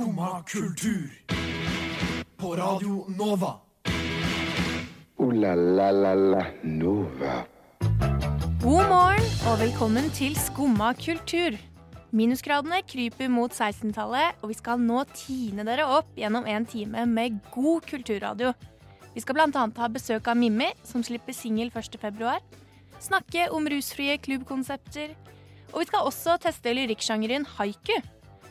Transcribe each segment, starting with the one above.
Skumma kultur. På Radio Nova. O-la-la-la-la-Nova. God morgen og velkommen til Skumma kultur. Minusgradene kryper mot 16-tallet, og vi skal nå tine dere opp gjennom en time med god kulturradio. Vi skal bl.a. ha besøk av Mimmi, som slipper singel 1.2. Snakke om rusfrie klubbkonsepter. Og vi skal også teste lyrikksjangeren haiku.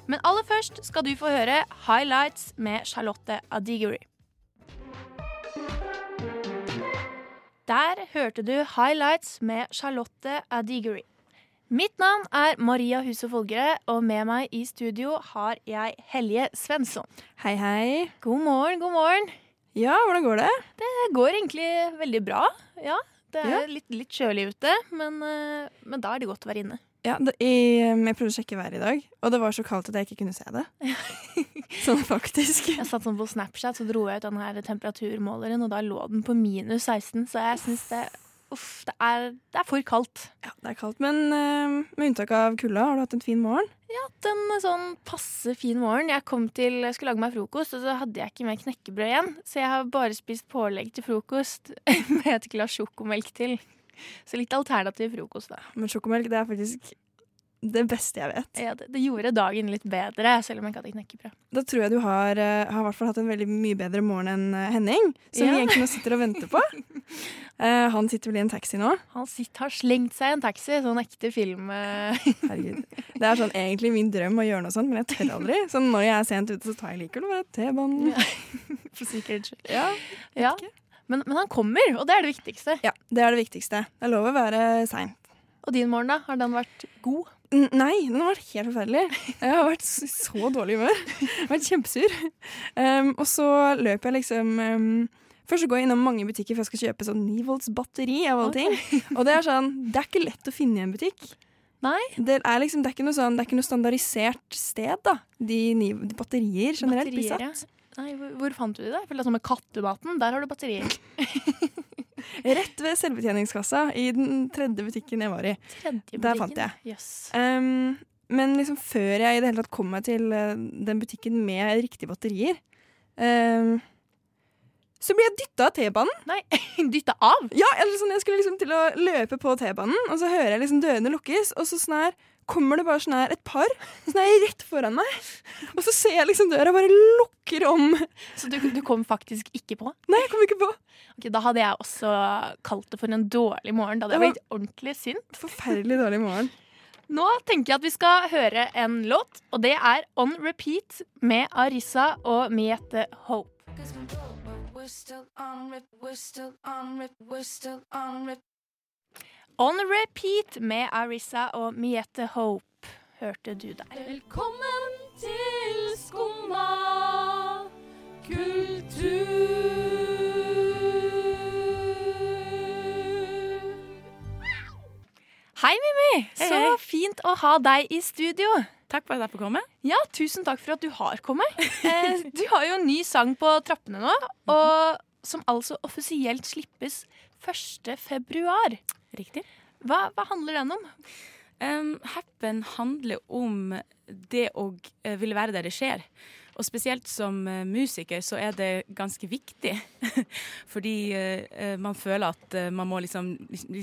Men aller først skal du få høre Highlights med Charlotte Adiguri. Der hørte du Highlights med Charlotte Adiguri. Mitt navn er Maria Huse Folgere, og med meg i studio har jeg Helje Svensson. Hei, hei. God morgen, god morgen. Ja, hvordan går det? Det går egentlig veldig bra. Ja, det er Ja. litt, litt kjølig ute, men, eh, men da er det godt å være inne. Ja, det, jeg, jeg prøvde å sjekke været i dag, og det var så kaldt at jeg ikke kunne se det. sånn faktisk. Jeg satt sånn på Snapchat, så dro jeg ut den her temperaturmåleren, og da lå den på minus 16, så jeg syns det Uff, det er, det er for kaldt. Ja, det er kaldt, men uh, med unntak av kulda, har du hatt en fin morgen? Jeg har hatt en sånn passe fin morgen. Jeg kom til, jeg skulle lage meg frokost, og så hadde jeg ikke mer knekkebrød igjen. Så jeg har bare spist pålegg til frokost med et glass sjokomelk til. Så litt alternativ frokost, da. Men sjokomelk det er faktisk det beste jeg vet. Ja, det, det gjorde dagen litt bedre, selv om jeg ikke hadde knekkebrød. Da tror jeg du har, eh, har hatt en veldig mye bedre morgen enn eh, Henning, som Ja. vi egentlig nå sitter og venter på. uh, han sitter vel i en taxi nå. Han sitter, har slengt seg i en taxi, sånn ekte film. Herregud. Det er sånn egentlig min drøm å gjøre noe sånt, men jeg tør aldri. Så når jeg er sent ute, så tar jeg likevel bare T-banen. For sikkerhets skyld. Ja. Ja. Men, men han kommer, og det er det viktigste. ja, det er det viktigste. Det er lov å være sein. Og din morgen, da? Har den vært god? Nei, den har vært helt forferdelig. Jeg har vært i så dårlig humør. Jeg har vært kjempesur. Um, og så løper jeg liksom um, Først så går jeg innom mange butikker for jeg skal kjøpe sånn 9 volts batteri. av alle ting. Og det er sånn, det er ikke lett å finne i en butikk. Nei. Det er liksom, det er ikke noe, sånn, det er ikke noe standardisert sted, da. De, ni, de batterier generelt blir satt. ja. Nei, hvor, hvor fant du det? For det er sånn med kattematen, der har du batterier. Rett ved selvbetjeningskassa i den tredje butikken jeg var i. Tredje Der fant jeg. Yes. Um, men liksom før jeg i det hele tatt kom meg til eh, den butikken med riktige batterier, um, så ble jeg dytta av T-banen. Nei, dytta av! Ja, jeg, liksom, Jeg skulle liksom til å løpe på T-banen, og så hører jeg liksom dørene lukkes, og så sånn her kommer det bare sånn her et par sånn her rett foran meg. Og så ser jeg liksom døra bare lukker om. Så du, du kom faktisk ikke på? Nei, jeg kom ikke på. Ok, Da hadde jeg også kalt det for en dårlig morgen. Da hadde Det jeg blitt ordentlig sint. Forferdelig dårlig morgen. Nå tenker jeg at vi skal høre en låt, og det er On Repeat med Arissa og Miette Hope. On Repeat med Arisa og Miette Hope hørte du der. Velkommen til Skumma kultur. Hei, Mimmi. Hei, Så fint å ha deg i studio. Takk for at jeg får komme. Ja, tusen takk for at du har kommet. Eh, du har jo en ny sang på trappene nå, og som altså offisielt slippes 1. februar. Riktig. Hva, hva handler den om? Um, Happen handler om det å ville være der det skjer. Og spesielt som eh, musiker så er det ganske viktig. Fordi eh, eh, man føler at man må liksom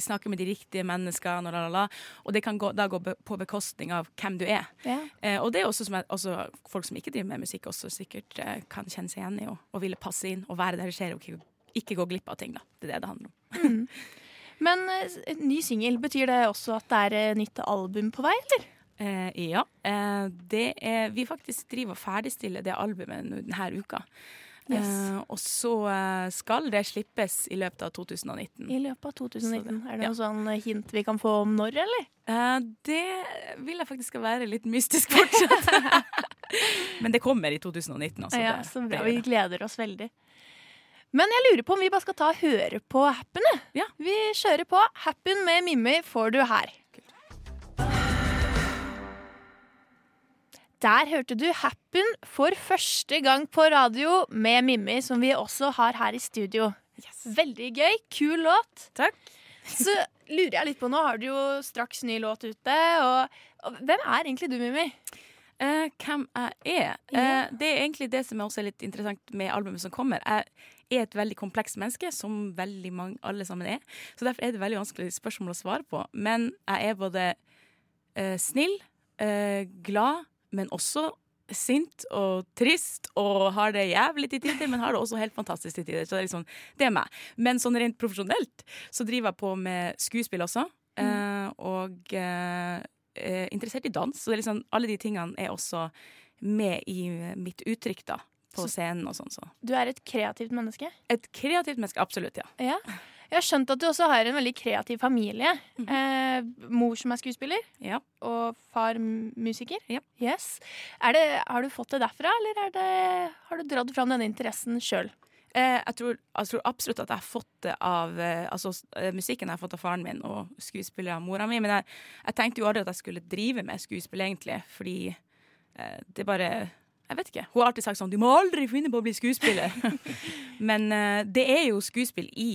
snakke med de riktige menneskene, og, la, la, la, og det kan gå, da gå på bekostning av hvem du er. Ja. Og det er også, som jeg, også folk som ikke driver med musikk, også sikkert kan kjenne seg igjen i og, og ville passe inn og være der det skjer, og ikke, ikke gå glipp av ting. da. Det er det det handler om. Men eh, ny singel, betyr det også at det er eh, nytt album på vei, eller? Eh, ja. Eh, det er, vi faktisk driver og ferdigstiller det albumet denne uka. Yes. Eh, og så eh, skal det slippes i løpet av 2019. I løpet av 2019. Det- er det ja. noe sånn hint vi kan få om når, eller? Eh, det vil jeg faktisk skal være litt mystisk fortsatt. Men det kommer i 2019. Altså, ja, det, så det bra. gjør Vi gleder oss veldig. Men jeg lurer på om vi bare skal ta og høre på Happen. Ja. Vi kjører på. Happen med Mimmi får du her. Der hørte du Happen for første gang på radio med Mimmi, som vi også har her i studio. Veldig gøy. Kul låt. Takk. Så lurer jeg litt på nå, har du jo straks ny låt ute. Og, og hvem er egentlig du, Mimmi? Eh, hvem jeg er? Eh, det er egentlig det som er også litt interessant med albumet som kommer. Jeg er et veldig komplekst menneske, som veldig mange alle sammen er. Så derfor er det veldig vanskelig spørsmål å svare på. Men jeg er både eh, snill, eh, glad, men også sint og trist og har det jævlig til tider, men har det også helt fantastisk til tider. Så det er, liksom, det er meg. Men sånn rent profesjonelt så driver jeg på med skuespill også, eh, og eh, er interessert i dans. Så det er liksom, alle de tingene er også med i mitt uttrykk da, på scenen og sånn. Så. Du er et kreativt menneske. Et kreativt menneske, absolutt, ja. Ja. Jeg har skjønt at du også har en veldig kreativ familie. eh, mor som er skuespiller, Ja. og far musiker. Ja. Yes. Det, har du fått det derfra, eller er det, har du dratt fram denne interessen sjøl? Eh, jeg, tror, jeg tror absolutt at jeg har fått det av eh, Altså, musikken jeg har fått av faren min og skuespiller av mora mi. Men jeg, jeg tenkte jo aldri at jeg skulle drive med skuespill, egentlig. Fordi eh, det bare Jeg vet ikke. Hun har alltid sagt sånn Du må aldri finne på å bli skuespiller. men uh, det er jo skuespill i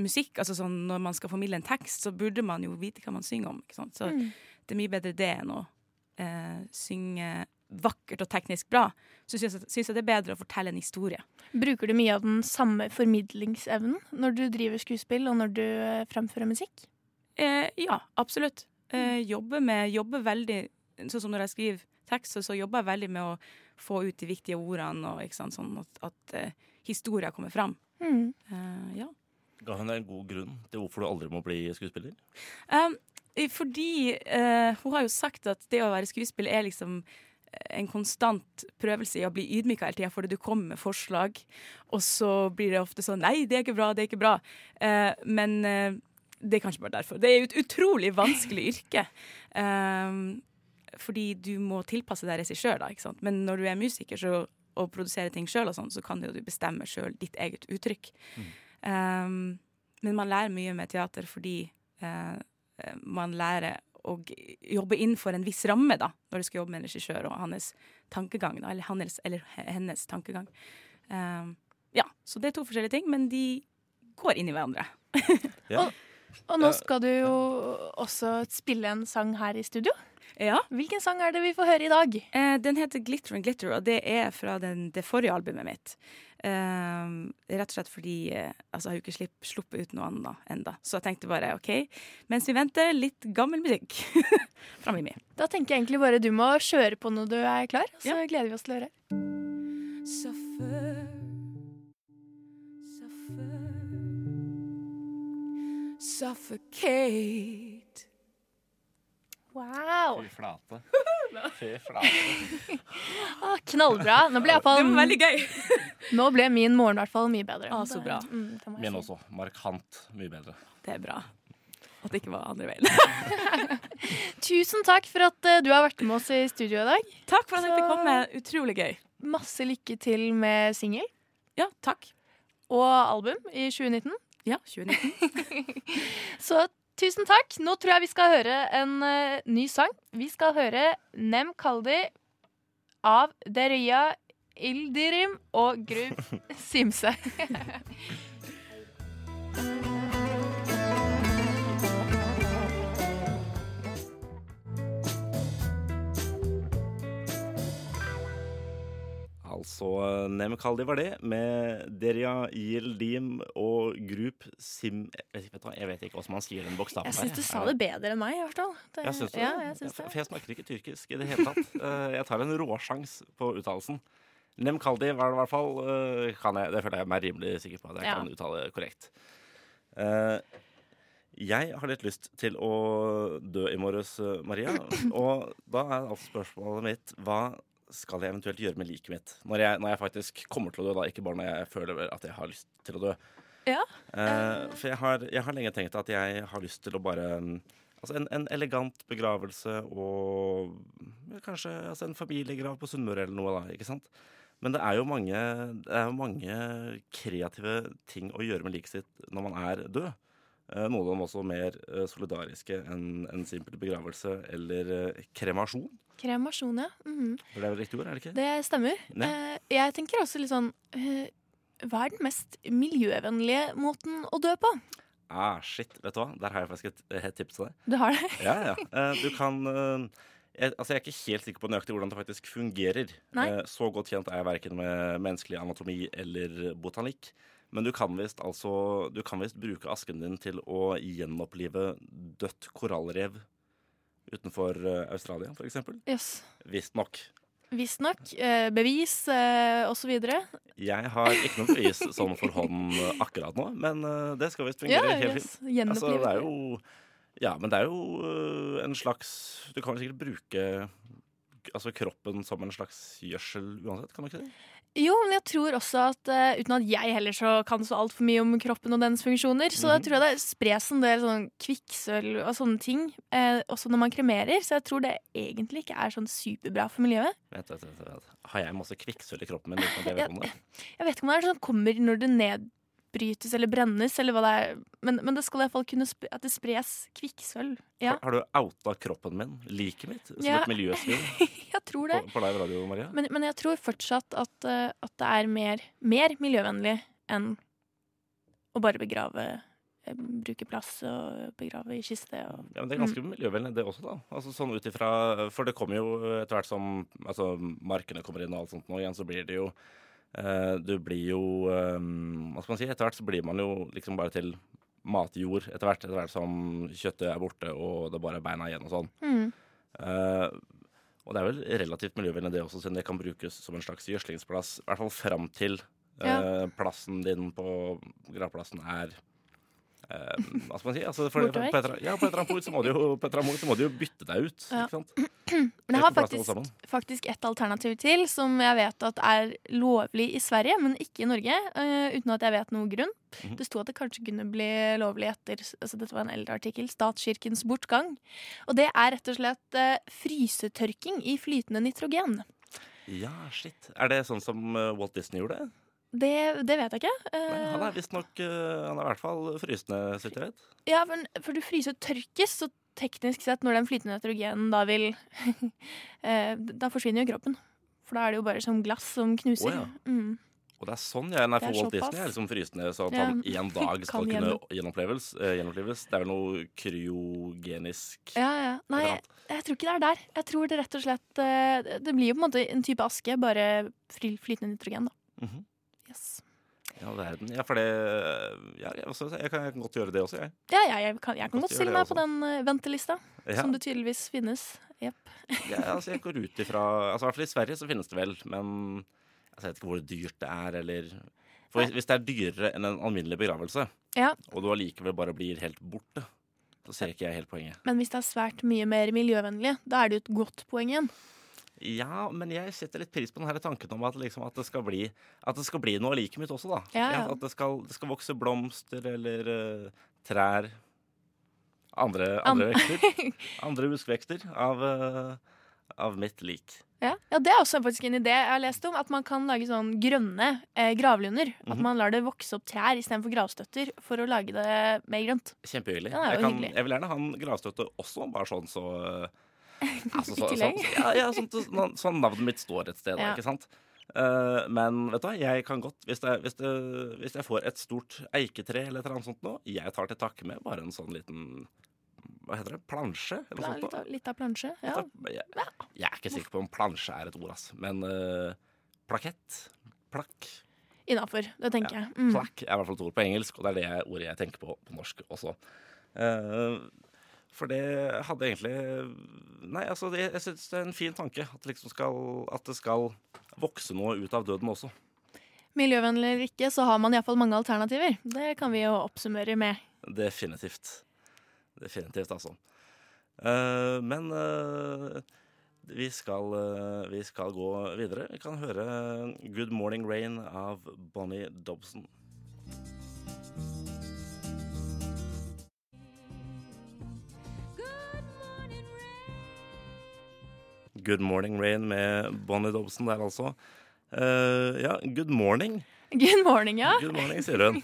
musikk. Altså sånn Når man skal formidle en tekst, så burde man jo vite hva man synger om. Ikke sant? Så det er mye bedre det enn å uh, synge vakkert og teknisk bra. Så syns jeg, syns jeg det er bedre å fortelle en historie. Bruker du mye av den samme formidlingsevnen når du driver skuespill og når du uh, fremfører musikk? Ja, absolutt. Eh, jobber med Jobber veldig Sånn som når jeg skriver tekster, så jobber jeg veldig med å få ut de viktige ordene, og ikke sant, sånn at, at uh, historia kommer fram. Mm. Uh, ja. Ga hun deg en god grunn til hvorfor du aldri må bli skuespiller? Um, eh, fordi uh, hun har jo sagt at det å være skuespiller er liksom eh, en konstant prøvelse i å bli ydmyka hele tida, fordi du kommer med forslag, og så blir det ofte sånn Nei, det er ikke bra, det er ikke bra. Uh, men uh, det er kanskje bare derfor. Det er jo et utrolig vanskelig yrke. Um, fordi du må tilpasse deg regissør, da. Ikke sant? Men når du er musiker så, og produserer ting sjøl, sånn, så kan jo du bestemme sjøl ditt eget uttrykk. Um, men man lærer mye med teater fordi eh, man lærer å jobbe innenfor en viss ramme da, når du skal jobbe med en regissør og hans tankegang. Da, eller, hans, eller hennes tankegang. Um, ja, Så det er to forskjellige ting, men de går inn i hverandre. Ja. Og nå skal du jo også spille en sang her i studio. Ja. Hvilken sang er det vi får høre i dag? Eh, den heter 'Glitter and Glitter', og det er fra den, det forrige albumet mitt. Eh, rett og slett fordi eh, altså, jeg har jo ikke slipp, sluppet ut noe annet enda. Så jeg tenkte bare OK, mens vi venter, litt gammel musikk fra Mimi. Da tenker jeg egentlig bare du må kjøre på når du er klar, og så Ja. gleder vi oss til å høre. Suffer, suffer, suffocate. Wow! Fy flate. Fy flate. Ah, knallbra. Nå ble, i hvert fall- Det var veldig gøy. nå ble min morgen i hvert fall mye bedre. Ah, så bra. Mm, Min også. Markant mye bedre. Det er bra. At det ikke var andre veien. Tusen takk for at eh, du har vært med oss i studio i dag. Takk for at jeg fikk komme. Utrolig gøy. Masse lykke til med singel Ja, takk. og album i 2019. Ja, 2019. Så tusen takk. Nå tror jeg vi skal høre en uh, ny sang. Vi skal høre Nem Kaldi av Deria Ildirim og Gruv Simse. Altså Nemkaldi var det, med Deria Yildim og Grup Sim Jeg vet, jeg vet ikke hvordan man sier den bokstaven Jeg syns du sa det bedre enn meg, i hvert fall. Det- Jeg syns det. Ja, jeg For- det. For jeg snakker ikke tyrkisk i det hele tatt. Eh, Jeg tar en råsjans på uttalelsen. Nemkaldi var det i hvert fall. eh, Kan jeg, det føler jeg meg rimelig sikker på at jeg Ja. kan uttale korrekt. Eh, Jeg har litt lyst til å dø i morges, Maria. Og da er altså spørsmålet mitt hva skal jeg eventuelt gjøre med liket mitt? Når jeg, når jeg faktisk kommer til å dø, da. Ikke bare når jeg føler at jeg har lyst til å dø. Ja. Uh, for jeg har, jeg har lenge tenkt at jeg har lyst til å bare Altså en, en elegant begravelse og kanskje altså en familiegrav på Sunnmøre eller noe, da. Ikke sant? Men det er jo mange, det er mange kreative ting å gjøre med liket sitt når man er død. Eh, Noen av dem også mer eh, solidariske enn en simpel begravelse eller kremasjon. Kremasjon, ja. Mm. For det er vel riktig ord, er det ikke? Det stemmer. Eh, jeg tenker også litt sånn eh, Hva er den mest miljøvennlige måten å dø på? Ah, shit, vet du hva? Der har jeg faktisk et, et tips til deg. Du har det? Ja, ja. Eh, Du kan eh, jeg, altså jeg er ikke helt sikker på nøyaktig hvordan det faktisk fungerer. Eh, så godt kjent er jeg verken med menneskelig anatomi eller botanikk. Men du kan visst altså Du kan visst bruke asken din til å gjenopplive dødt korallrev utenfor eh, Australia, f.eks. Yes. Visstnok. Visstnok. Eh, bevis eh, osv. Jeg har ikke noe bevis sånn for hånd akkurat nå, men det skal visst fungere Ja, helt yes. fint. Altså, det er jo Ja, men det er jo en slags Du kan sikkert bruke altså kroppen som en slags gjødsel uansett, kan du ikke det? Jo, men jeg tror også at uh, uten at jeg heller så kan så altfor mye om kroppen og dens funksjoner, så jeg tror jeg det spres en del sånn kvikksølv og sånne ting uh, også når man kremerer. Så jeg tror det egentlig ikke er sånn superbra for miljøet. Vet, vet, vet. Har jeg masse kvikksølv i kroppen min uten at jeg vet om det? Jeg vet ikke om det er sånn kommer når det nedbrytes eller brennes, eller hva det er. Men, men det skal i hvert fall kunne at det spres kvikksølv. Ja, Har, har du outa kroppen min, liket mitt, som Ja. et miljøsvin jeg tror det. på, på deg, radio, Maria? Men, men jeg tror fortsatt at, eh, at det er mer, mer miljøvennlig enn å bare begrave eh, Bruke plass og begrave i kiste. Og, Ja, men Det er ganske miljøvennlig, det også, da. Altså sånn ut ifra For det kommer jo etter hvert som altså, markene kommer inn og alt sånt nå igjen, så blir det jo Du blir jo eh, Hva skal man si? Etter hvert så blir man jo liksom bare til matjord etter hvert. Etter hvert som kjøttet er borte og det bare er beina igjen og sånn. mm. Uh, og det er vel relativt miljøvennlig det også, siden det kan brukes som en slags gjødslingsplass. I hvert fall fram til eh, plassen din på gravplassen er eh, Hva skal man si? Altså, for, på et, ja, på et eller annet punkt så må du jo, må du jo bytte deg ut. Ja. Ikke sant? Men jeg har faktisk, faktisk et alternativ til, som jeg vet at er lovlig i Sverige, men ikke i Norge. Uh, uten at jeg vet noen grunn. Mhm. Det sto at det kanskje kunne bli lovlig etter altså Dette var en eldre artikkel. Statskirkens bortgang. Og det er rett og slett uh, frysetørking i flytende nitrogen. Ja, shit. Er det sånn som eh, Walt Disney gjorde? Det, det vet jeg ikke. Men Nei, han er visstnok uh, Han er i hvert fall frysende, så vidt jeg vet. Ja, for, for du fryser og tørkes, så teknisk sett, når den flytende nitrogenen da vil eh, Da forsvinner jo kroppen. For da er det jo bare som glass som knuser. Oh, ja. mm. Og det er sånn jeg er for Walt. Disney er liksom frysende, så at Ja. han i en dag skal Kan kunne gjenopplives. eh. Det er noe kryogenisk Ja, ja. Nei, jeg, jeg tror ikke det er der. Jeg tror det rett og slett eh, Det blir jo på en måte en type aske, bare fly- flytende nitrogen, da. Mhm. Yes. Ja, verden. Ja, for det ja, jeg, også, jeg, kan, jeg kan godt gjøre det også, jeg. Ja, ja, jeg kan, jeg kan Godt godt stille meg på den eh, ventelista, Ja, som det tydeligvis finnes. Jepp. ja, altså, jeg går ut ifra altså, I hvert fall i Sverige så finnes det vel, men altså, jeg vet ikke hvor dyrt det er, eller For hvis, hvis det er dyrere enn en alminnelig begravelse, Ja. og du allikevel bare blir helt borte, så ser ikke jeg helt poenget. Men hvis det er svært mye mer miljøvennlig, da er det jo et godt poeng igjen. Ja, men jeg setter litt pris på den tanken om at, liksom, at, det, skal bli, at det skal bli noe like mitt også, da. Ja, ja. At det skal, det skal vokse blomster eller uh, trær. Andre, An- andre vekster. Andre buskvekster av, uh, av mitt lik. Ja, ja, Det er også faktisk en idé jeg har lest om. At man kan lage sånn grønne eh, gravlunder. At Mhm. man lar det vokse opp trær istedenfor gravstøtter for å lage det mer grønt. Kjempehyggelig. Ja, jeg, jeg vil gjerne ha en gravstøtte også, bare sånn så altså, I så, tillegg. sånn, ja, ja, sånn, sånn, sånn navnet mitt står et sted, Ja. ikke sant? Uh, men vet du hva, jeg kan godt hvis, det, hvis, det, hvis jeg får et stort eiketre eller et eller annet sånt nå, jeg tar til takke med bare en sånn liten Hva heter det? Plansje? Sånt. litt, av, litt av plansje. Ja. Jeg, jeg er ikke sikker på om plansje er et ord, ass. Men uh, plakett? Plakk? Innafor. Det tenker Ja, jeg. Mm. Plakk er i hvert fall et ord på engelsk, og det er det ordet jeg tenker på på norsk også. Eh, for det hadde egentlig Nei, altså, det, jeg syns det er en fin tanke at det, liksom skal, at det skal vokse noe ut av døden også. Miljøvennlig eller ikke, så har man iallfall mange alternativer. Det kan vi jo oppsummere med. Definitivt. Definitivt, altså. Uh, men uh, vi, skal, uh, vi skal gå videre. Vi kan høre 'Good Morning Rain' av Bonnie Dobson. Good Morning Rain med Bonnie Dobson der, altså. Uh, ja, good morning. Good morning, ja. Good morning, sier hun.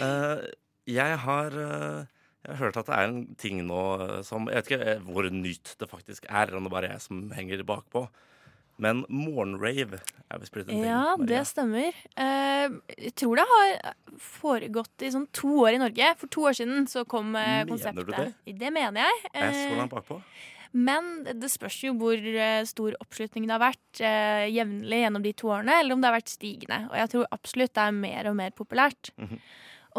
Uh, jeg har uh, jeg har hørt at det er en ting nå som Jeg vet ikke hvor nytt det faktisk er, om det bare er jeg som henger bakpå. Men morgenrave er visst blitt en ting. Ja, det Maria. stemmer. Eh, jeg tror det har foregått i sånn to år i Norge. For to år siden så kom konseptet. Mener du det? Det mener jeg. Jeg er så Eh, langt bakpå. Men det spørs jo hvor eh, stor oppslutning det har vært eh, jevnlig gjennom de to årene, eller om det har vært stigende. Og jeg tror absolutt det er mer og mer populært. Mhm.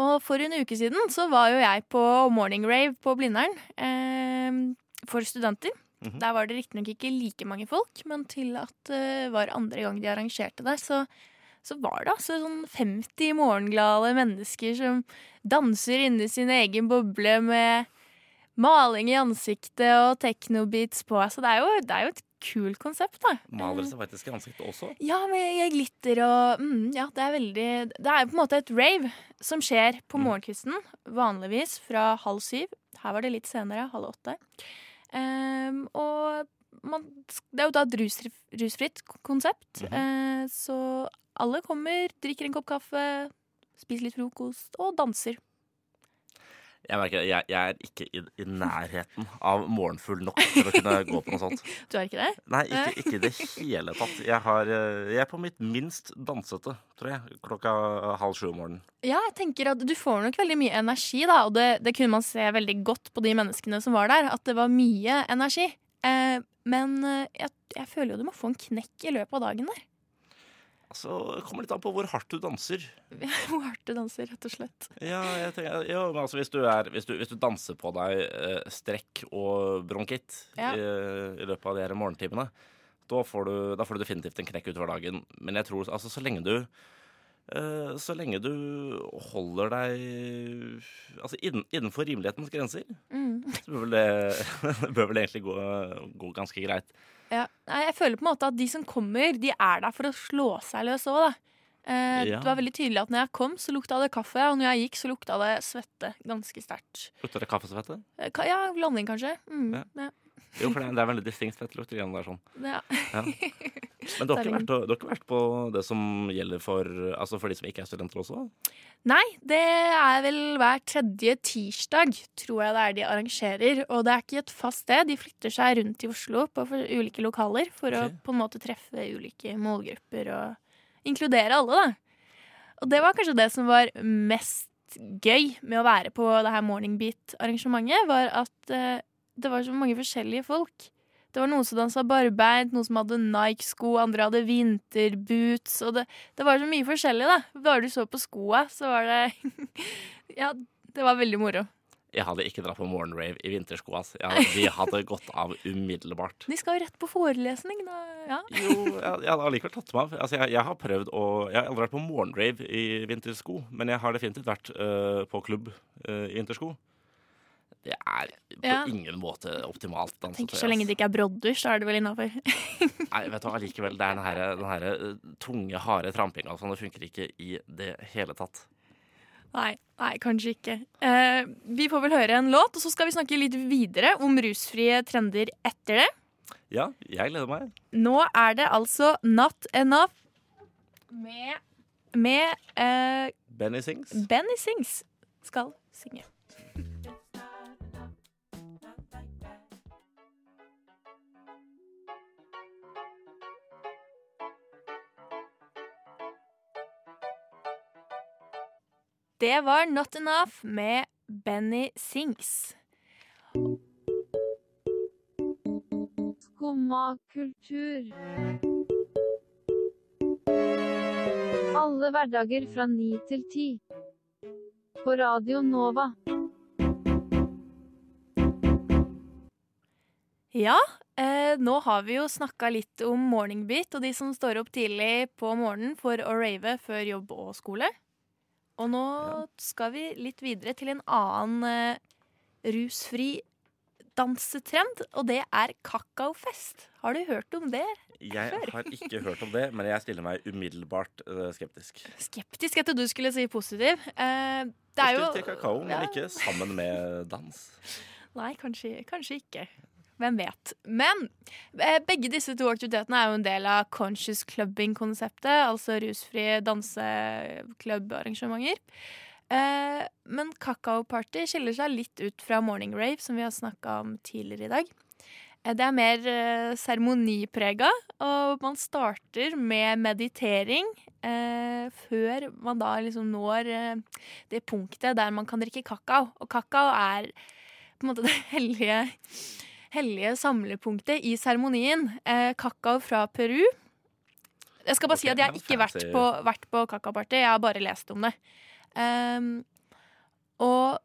Og for en uke siden så var jo jeg på morning rave på Blindern eh, for studenter. Mhm. Der var det riktignok ikke like mange folk, men til at det var andre gang de arrangerte det, så, så var det altså sånn 50 morgenglade mennesker som danser inni sin egen boble med maling i ansiktet og technobeats på. Så det er jo, det er jo et kult konsept, da. Maler seg faktisk i ansiktet også. Ja, med glitter og mm, Ja, det er veldig Det er på en måte et rave som skjer på Mm. morgenkvisten. Vanligvis fra halv syv. Her var det litt senere, halv åtte. Um, og man, det er jo da et rus, rusfritt konsept. Mm -hmm. uh, så alle kommer, drikker en kopp kaffe, spiser litt frokost og danser. Jeg merker jeg, jeg er ikke i, i nærheten av morgenfull nok til å kunne gå på noe sånt. Du er ikke det? Nei, ikke, ikke i det hele tatt. Jeg, har, eh, jeg er på mitt minst dansete, tror jeg, klokka halv sju om morgenen. Ja, jeg tenker at du får nok veldig mye energi, da. Og det, det kunne man se veldig godt på de menneskene som var der, at det var mye energi. Eh, men eh, jeg, jeg føler jo du må få en knekk i løpet av dagen der. Altså, det kommer litt an på hvor hardt du danser. Hvor hardt du danser, rett og slett. Ja, jeg tenker, ja men altså hvis du, er, hvis, du, hvis du danser på deg eh, strekk og bronkitt Ja. i, i løpet av de her morgentimene, da får, du, da får du definitivt en knekk utover dagen. Men jeg tror altså så lenge du eh, så lenge du holder deg altså innen, innenfor rimelighetens grenser, Mm. så bør vel det bør vel egentlig gå, gå ganske greit. Ja. Jeg føler på en måte at de som kommer, de er der for å slå seg løs òg, da. Eh, Ja. Det var veldig tydelig at når jeg kom, så lukta det kaffe, og når jeg gikk, så lukta det svette ganske sterkt. Lukta det kaffesvette? Eh, Ja, blanding, kanskje. Mm. Ja. Jo, for det er, det er veldig distinkt fettlukt. sånn. Ja. Ja. Men du har, ikke vært, du har ikke vært på det som gjelder for, altså for de som ikke er studenter også? Nei, det er vel hver tredje tirsdag, tror jeg det er de arrangerer. Og det er ikke et fast sted. De flytter seg rundt i Oslo på ulike lokaler for okay. å på en måte treffe ulike målgrupper og inkludere alle, da. Og det var kanskje det som var mest gøy med å være på det her Morning Beat-arrangementet, var at eh, det var så mange forskjellige folk. Det var noen som dansa barbeint, noen som hadde Nike-sko, andre hadde vinterboots. Og det, det var så mye forskjellig, da. Bare du så på skoa, så var det Ja, det var veldig moro. Jeg hadde ikke dratt på morgenrave i vintersko. Altså. De hadde gått av umiddelbart. De skal jo rett på forelesning, da. Ja. Jo, jeg, jeg hadde allikevel tatt meg av. Altså, jeg, jeg har prøvd å Jeg har aldri vært på morgenrave i vintersko, men jeg har definitivt vært uh, på klubb uh, i vintersko. Det er på Ja. ingen måte optimalt Jeg Tenker Så lenge det ikke er broddus, så er det vel innafor. Nei, vet du hva, allikevel. Det er den her, den her øh, tunge, harde trampinga. som det funker ikke i det hele tatt. Nei, nei, kanskje ikke. Eh, vi får vel høre en låt, og så skal vi snakke litt videre om rusfrie trender etter det. Ja, jeg gleder meg. Nå er det altså Not Enough med, med eh, Benny Sings. Benny Sings skal synge. Det var Not Enough med Benny Sings. Skumma kultur. Alle hverdager fra ni til ti. På Radio Nova. Ja, eh, nå har vi jo snakka litt om morningbeat og de som står opp tidlig på morgenen for å rave før jobb og skole. Og nå skal vi litt videre til en annen eh, rusfri dansetrend, og det er kakaofest. Har du hørt om det? Jeg Før. har ikke hørt om det, men jeg stiller meg umiddelbart øh, skeptisk. Skeptisk. Trodde du skulle si positiv. Eh, det er jo til kakao, men Ja. ikke sammen med dans. Nei, kanskje, kanskje ikke. Hvem vet. Men eh, begge disse to aktivitetene er jo en del av conscious clubbing-konseptet, altså rusfrie danseklubbarrangementer. Eh, men kakaoparty skiller seg litt ut fra morning rave, som vi har snakka om tidligere i dag. Eh, det er mer seremoniprega, og man starter med meditering før man da liksom når det punktet der man kan drikke kakao. Og kakao er på en måte det hellige hellige samlepunktet i seremonien. Eh, kakao fra Peru. Jeg skal bare si at jeg har ikke vært på, vært på kakaoparty, jeg har bare lest om det. Um, og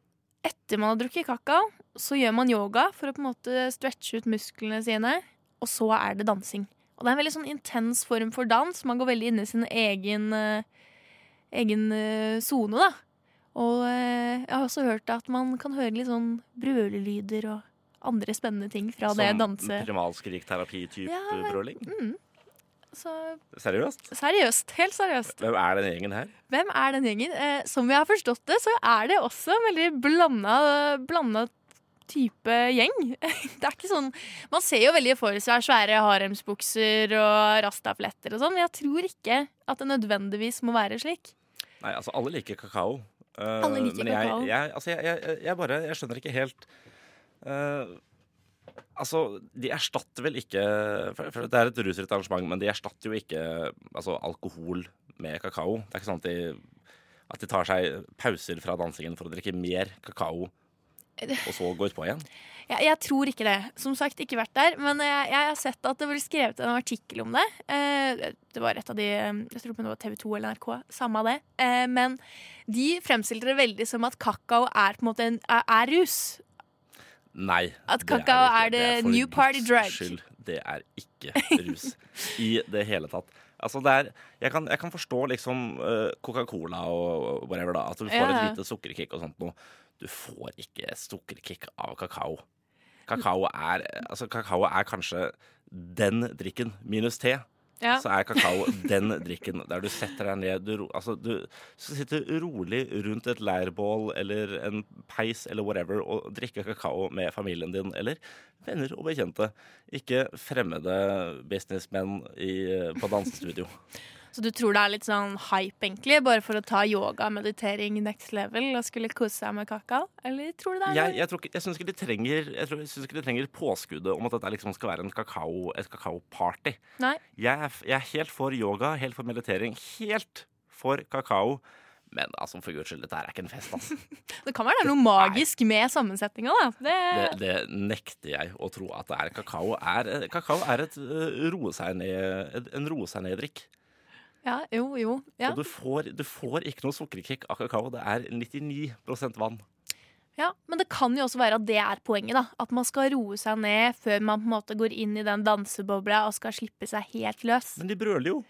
etter man har drukket kakao, så gjør man yoga for å på en måte stretche ut musklene sine, og så er det dansing. Og det er en veldig sånn intens form for dans. Man går veldig inn i sin egen eh, egen eh, sone, da. Og eh, jeg har også hørt at man kan høre litt sånn brølelyder og andre spennende ting fra det danse... primalskrikterapi-type Ja, brøling? Mm. Så Seriøst? seriøst. Helt seriøst. Hvem er den gjengen her? Hvem er den gjengen? Eh, som jeg har forstått det, så er det også en veldig blanda, blanda type gjeng. Det er ikke sånn Man ser jo veldig for seg svære haremsbukser og rastafletter og sånn, men jeg tror ikke at det nødvendigvis må være slik. Nei, altså, alle liker kakao. Uh, Alle liker men jeg, kakao. Jeg, altså, jeg, jeg, jeg bare Jeg skjønner ikke helt eh, Altså, de erstatter vel ikke for, Det er et rusfritt arrangement, men de erstatter jo ikke altså, alkohol med kakao. Det er ikke sånn at de, at de tar seg pauser fra dansingen for å drikke mer kakao, og så går på igjen. Jeg, jeg tror ikke det. Som sagt, ikke vært der. Men jeg, jeg har sett at det ble skrevet en artikkel om det. Eh, det var et av de Jeg tror det var TV 2 eller NRK. Samme av det. Eh, men de fremstilte det veldig som at kakao er på en måte en, er rus. Nei. At det er kakao er det new party drug. Skyld, det er ikke rus i det hele tatt. Altså det er, jeg, kan, jeg kan forstå liksom eh, Coca-Cola og whatever, da. At du får ja. et lite sukkerkick og sånt noe. Du får ikke sukkerkick av kakao. Kakao er, altså, kakao er kanskje den drikken, minus te. Ja. Så er kakao den drikken der du setter deg ned Du, altså, du sitter rolig rundt et leirbål eller en peis eller whatever og drikker kakao med familien din eller venner og bekjente. Ikke fremmede businessmenn i, på dansestudio. Så du tror det er litt sånn hype, egentlig, bare for å ta yoga og meditering next level og skulle kose seg med kakao? Eller tror du det er Jeg, jeg, tror ikke- jeg syns ikke de trenger Jeg, tror, jeg synes ikke de trenger påskuddet om at dette liksom skal være en kakao, et kakaoparty. Nei. Jeg er, f- jeg er helt for yoga, helt for meditering, helt for kakao. Men altså, for guds skyld, dette her er ikke en fest, altså. Det kan være det er noe magisk med sammensetninga, da. Det, Det, det nekter jeg å tro at det er. Kakao er, kakao er et øh, roe seg ned, en roe seg ned-drikk. Ja, jo, jo. Ja. Og du får, du får ikke noe sukkerkick av kakao. Det er 99% vann. ja. Men det kan jo også være at det er poenget. da At man skal roe seg ned før man på en måte går inn i den dansebobla og skal slippe seg helt løs. Men de brøler jo.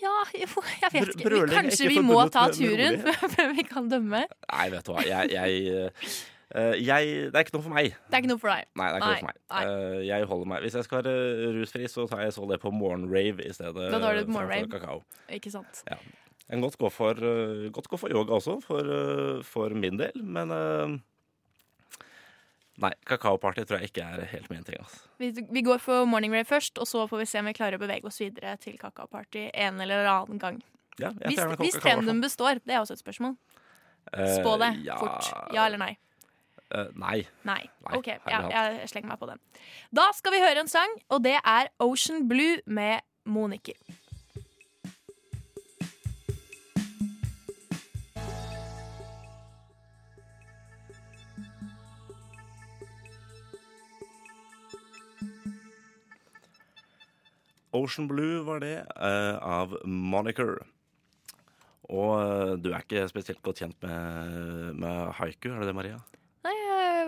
Ja, jo, jeg vet ikke. Brøling kanskje vi må ta turen før vi kan dømme. Nei, vet du hva. Jeg, jeg, jeg Det er ikke noe for meg. Det er ikke noe for deg. Nei, det er ikke Nei, noe for meg. nei. Eh, jeg holder meg Hvis jeg skal være rusfri, så tar jeg så det på morgenrave i stedet. Da tar du morgenrave. kakao. Ikke sant? Jeg kan godt gå for, eh, godt gå for yoga også, for, eh, for min del, men eh, Nei, kakaoparty tror jeg ikke er helt min ting. Altså. Vi, vi går for morning rave først, og så får vi se om vi klarer å bevege oss videre til kakaoparty en eller annen gang. Ja, jeg Hvis, hvis trenden består. Det er også et spørsmål. Spå det uh, ja, fort. Ja eller nei? Nei. Nei. Nei, OK, ja, jeg slenger meg på den. Da skal vi høre en sang, og det er Ocean Blue med Moniker. Ocean Blue var det, uh, av Moniker. Og uh, du er ikke spesielt godt kjent med, med haiku, er det det, Maria?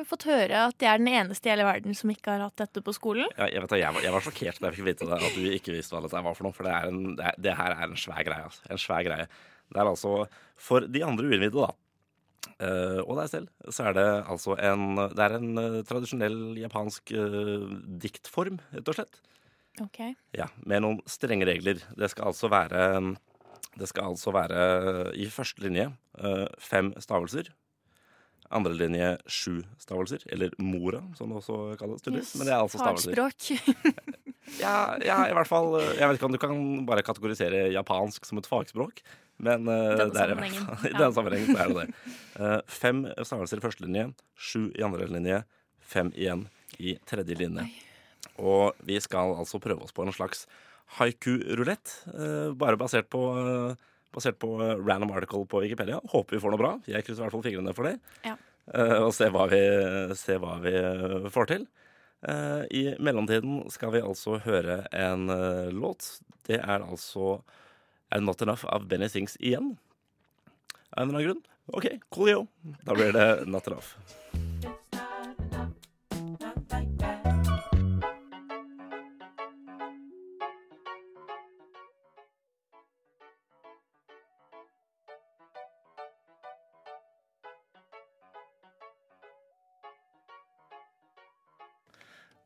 Fått høre at jeg er den eneste i hele verden som ikke har hatt dette på skolen. Ja, jeg, vet, jeg, var, jeg var sjokkert da jeg fikk vite det, at du ikke visste hva dette var for noe. For det, er en, det, det her er en svær greie. Altså. En svær greie. Det er altså For de andre uinnvidde, da, Uh, og deg selv, så er det altså en Det er en uh, tradisjonell japansk uh, diktform, rett og slett. Ok. Ja, Med noen strenge regler. Det skal altså være Det skal altså være i første linje fem stavelser. Andre linje sju stavelser, eller mora, som det også kalles. Yes, Men det er altså stavelser. Fagspråk. Ja, ja, i hvert fall eh, Jeg vet ikke om du kan bare kategorisere japansk som et fagspråk, men uh, det er i hvert fall- i denne sammenhengen er det det. Uh, fem stavelser i første linje, sju i andre linje, fem igjen i tredje linje. Og vi skal altså prøve oss på en slags haiku-rulett, uh, bare basert på eh, Basert på eh, random article på Wikipedia. Håper vi får noe bra. Jeg krysser i hvert fall fingrene for det. Ja. Eh, og se hva vi, se hva vi eh, får til. I mellomtiden skal vi altså høre en låt. Det er altså Er Not Enough av Benny Sings igjen. Av en eller annen grunn. OK, coolio. Da blir det Not Enough.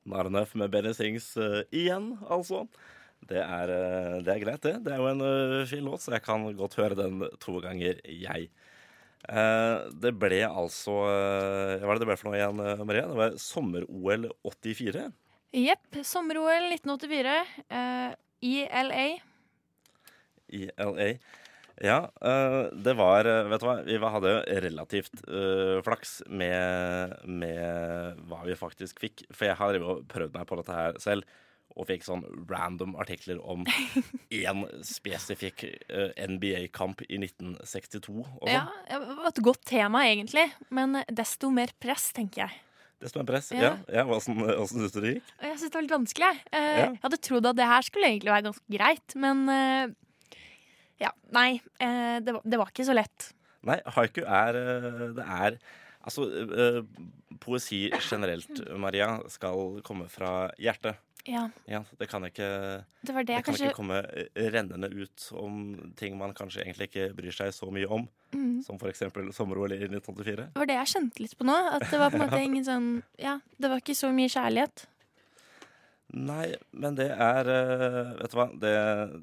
Not med Benny Sings uh, igjen, altså. Det er, uh, det er greit, det. Det er jo en uh, fin låt, så jeg kan godt høre den to ganger, jeg. Det ble altså Hva var det det ble for noe igjen, Maria? Det var sommer-OL 84. Jepp. Sommer-OL 1984 eh, i LA. i LA. Ja, eh, det var eh, Vet du hva, vi hadde jo relativt uh, flaks med, med hva vi faktisk fikk. For jeg har prøvd meg på dette her selv, og fikk sånn random artikler om én spesifikk uh, NBA-kamp i 1962 og sånn. Ja, det var et godt tema, egentlig. Men desto mer press, tenker jeg. Desto som er press. Ja. Ja, Åssen syns du det gikk? Jeg syns det var litt vanskelig. Eh, Ja. Jeg hadde trodd at det her skulle egentlig være ganske greit, men ja, nei. eh, det, var, det var ikke så lett. Nei, haiku er eh, Det er Altså, eh, poesi generelt, Maria, skal komme fra hjertet. Ja, Ja, det kan ikke Det var det Det kan kanskje ikke komme rennende ut om ting man kanskje egentlig ikke bryr seg så mye om, mm, som f.eks. sommer-OL i 1984. Det var det jeg kjente litt på nå. At det var på en måte ingen sånn Ja, det var ikke så mye kjærlighet. Nei, men det er eh, Vet du hva, det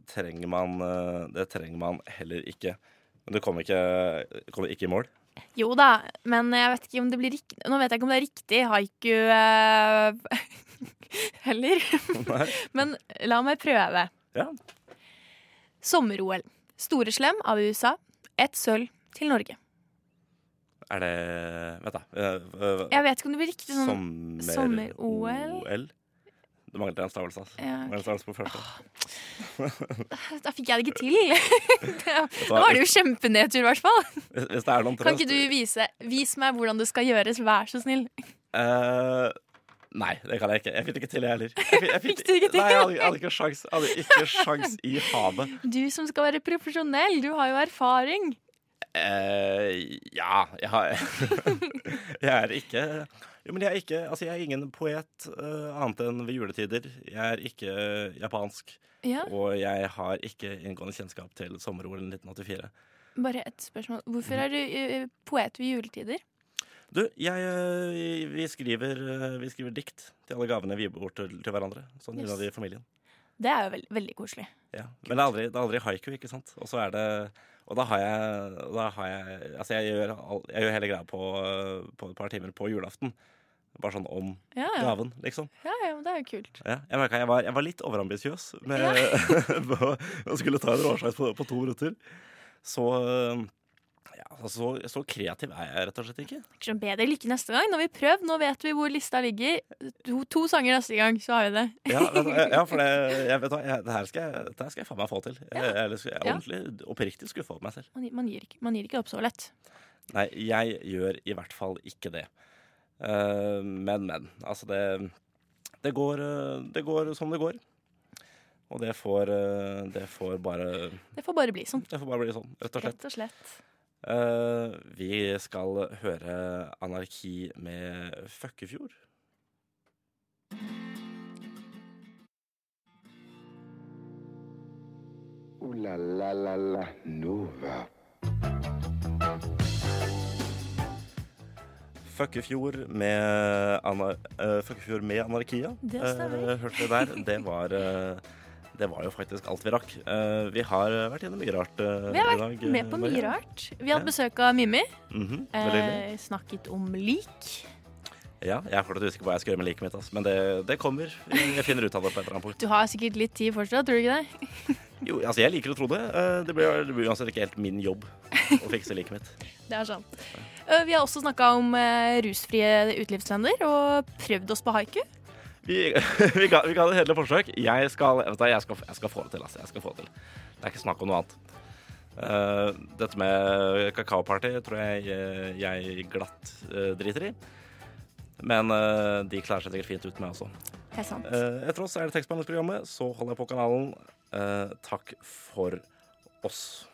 trenger man eh, Det trenger man heller ikke. Men du kommer ikke, kommer ikke i mål. Jo da, men jeg vet ikke om det blir riktig Nå vet jeg ikke om det er riktig haiku eh, heller. Nei. Men la meg prøve. Ja. Sommer-OL. Storeslem av USA. Ett sølv til Norge. Er det Vent, da. eh, Jeg vet ikke om det blir riktig sånn Sommer-OL? sommer-OL? Det manglet en stavelse. altså. ja, manglet en stavelse på første. Da fikk jeg det ikke til. Da var det jo kjempenedtur, i hvert fall. Hvis, det er noen Kan ikke du vise Vis meg hvordan det skal gjøres, vær så snill. Uh, Nei, det kan jeg ikke. Jeg fikk det ikke til, jeg heller. Jeg jeg fikk, Fikk du ikke til? Nei, jeg hadde, jeg hadde ikke sjans Jeg hadde ikke sjans i havet. Du som skal være profesjonell, du har jo erfaring. Uh, ja, jeg har Jeg er ikke Jo, men jeg er ikke Altså, jeg er ingen poet uh, annet enn ved juletider. Jeg er ikke japansk. Ja, Og jeg har ikke inngående kjennskap til sommer-OL 1984. Bare et spørsmål. Hvorfor er du eh, poet ved juletider? Du, jeg, eh, vi, skriver, vi skriver dikt til alle gavene vi gir bort til, til hverandre. Sånn Yes. innad i familien. Det er jo veld, veldig koselig. Ja. Men det er, aldri, det er aldri haiku, ikke sant? Og så er det Og da har jeg, da har jeg Altså, jeg gjør, all, jeg gjør hele greia på, på et par timer på julaften. Bare sånn om Ja, ja. gaven, liksom. ja, ja det er jo kult. Ja, jeg, merket jeg, var, jeg var litt overambisiøs med å skulle ta en råsveis på, på to minutter. Så ja, så, så kreativ er jeg rett og slett ikke. Ikke sånn bedre lykke neste gang. Nå har vi prøvd, nå vet vi hvor lista ligger. To, to sanger neste gang, så har vi det. Ja, ja for det, jeg vet, hva, det, her skal jeg, det her skal jeg faen meg få til. Jeg, jeg, jeg er ordentlig oppriktig skuffa over meg selv. Man, man, gir man gir ikke opp så lett. Nei, jeg gjør i hvert fall ikke det. Eh, men, men. Altså, det, det, går, eh, det går som det går. Og det får, eh, det får bare Det får bare bli sånn. Det får bare bli sånn, rett og slett. Rett og slett. Uh, vi skal høre Anarki med Føkkefjord. Uh, la la la la Nova. Føkkefjord med, ana, Føkkefjord med Anarkia. Det stemmer. Uh, hørte vi der. Det var, uh, det var jo faktisk alt vi rakk. Uh, vi har vært gjennom mye rart eh, Vi har vært dag. med på mye rart. Vi hadde Ja. besøk av Mimmi. Mm -hmm. snakket om lik. Ja, jeg er fortsatt usikker på hva jeg skal gjøre med liket mitt, altså. men det, det kommer. Jeg finner ut av det på et eller annet punkt. Du har sikkert litt tid fortsatt, tror du ikke det? Jo, altså Jeg liker å tro det. Eh, Det blir, det blir uansett ikke helt min jobb å fikse liket mitt. Det er sant. Eh, Vi har også snakka om eh, rusfrie utelivstrender og prøvd oss på haiku. Vi, vi, ga, vi ga det hele forsøk. Jeg skal, du, jeg, skal, jeg skal få det til. Altså. Jeg skal få det til. Det er ikke snakk om noe annet. Dette med kakaoparty tror jeg jeg glatt driter i. Men de klarer seg sikkert fint uten meg også. Det er sant. Etter oss er det tekstbehandlingsprogrammet. Så holder jeg på kanalen. Eh, takk for oss.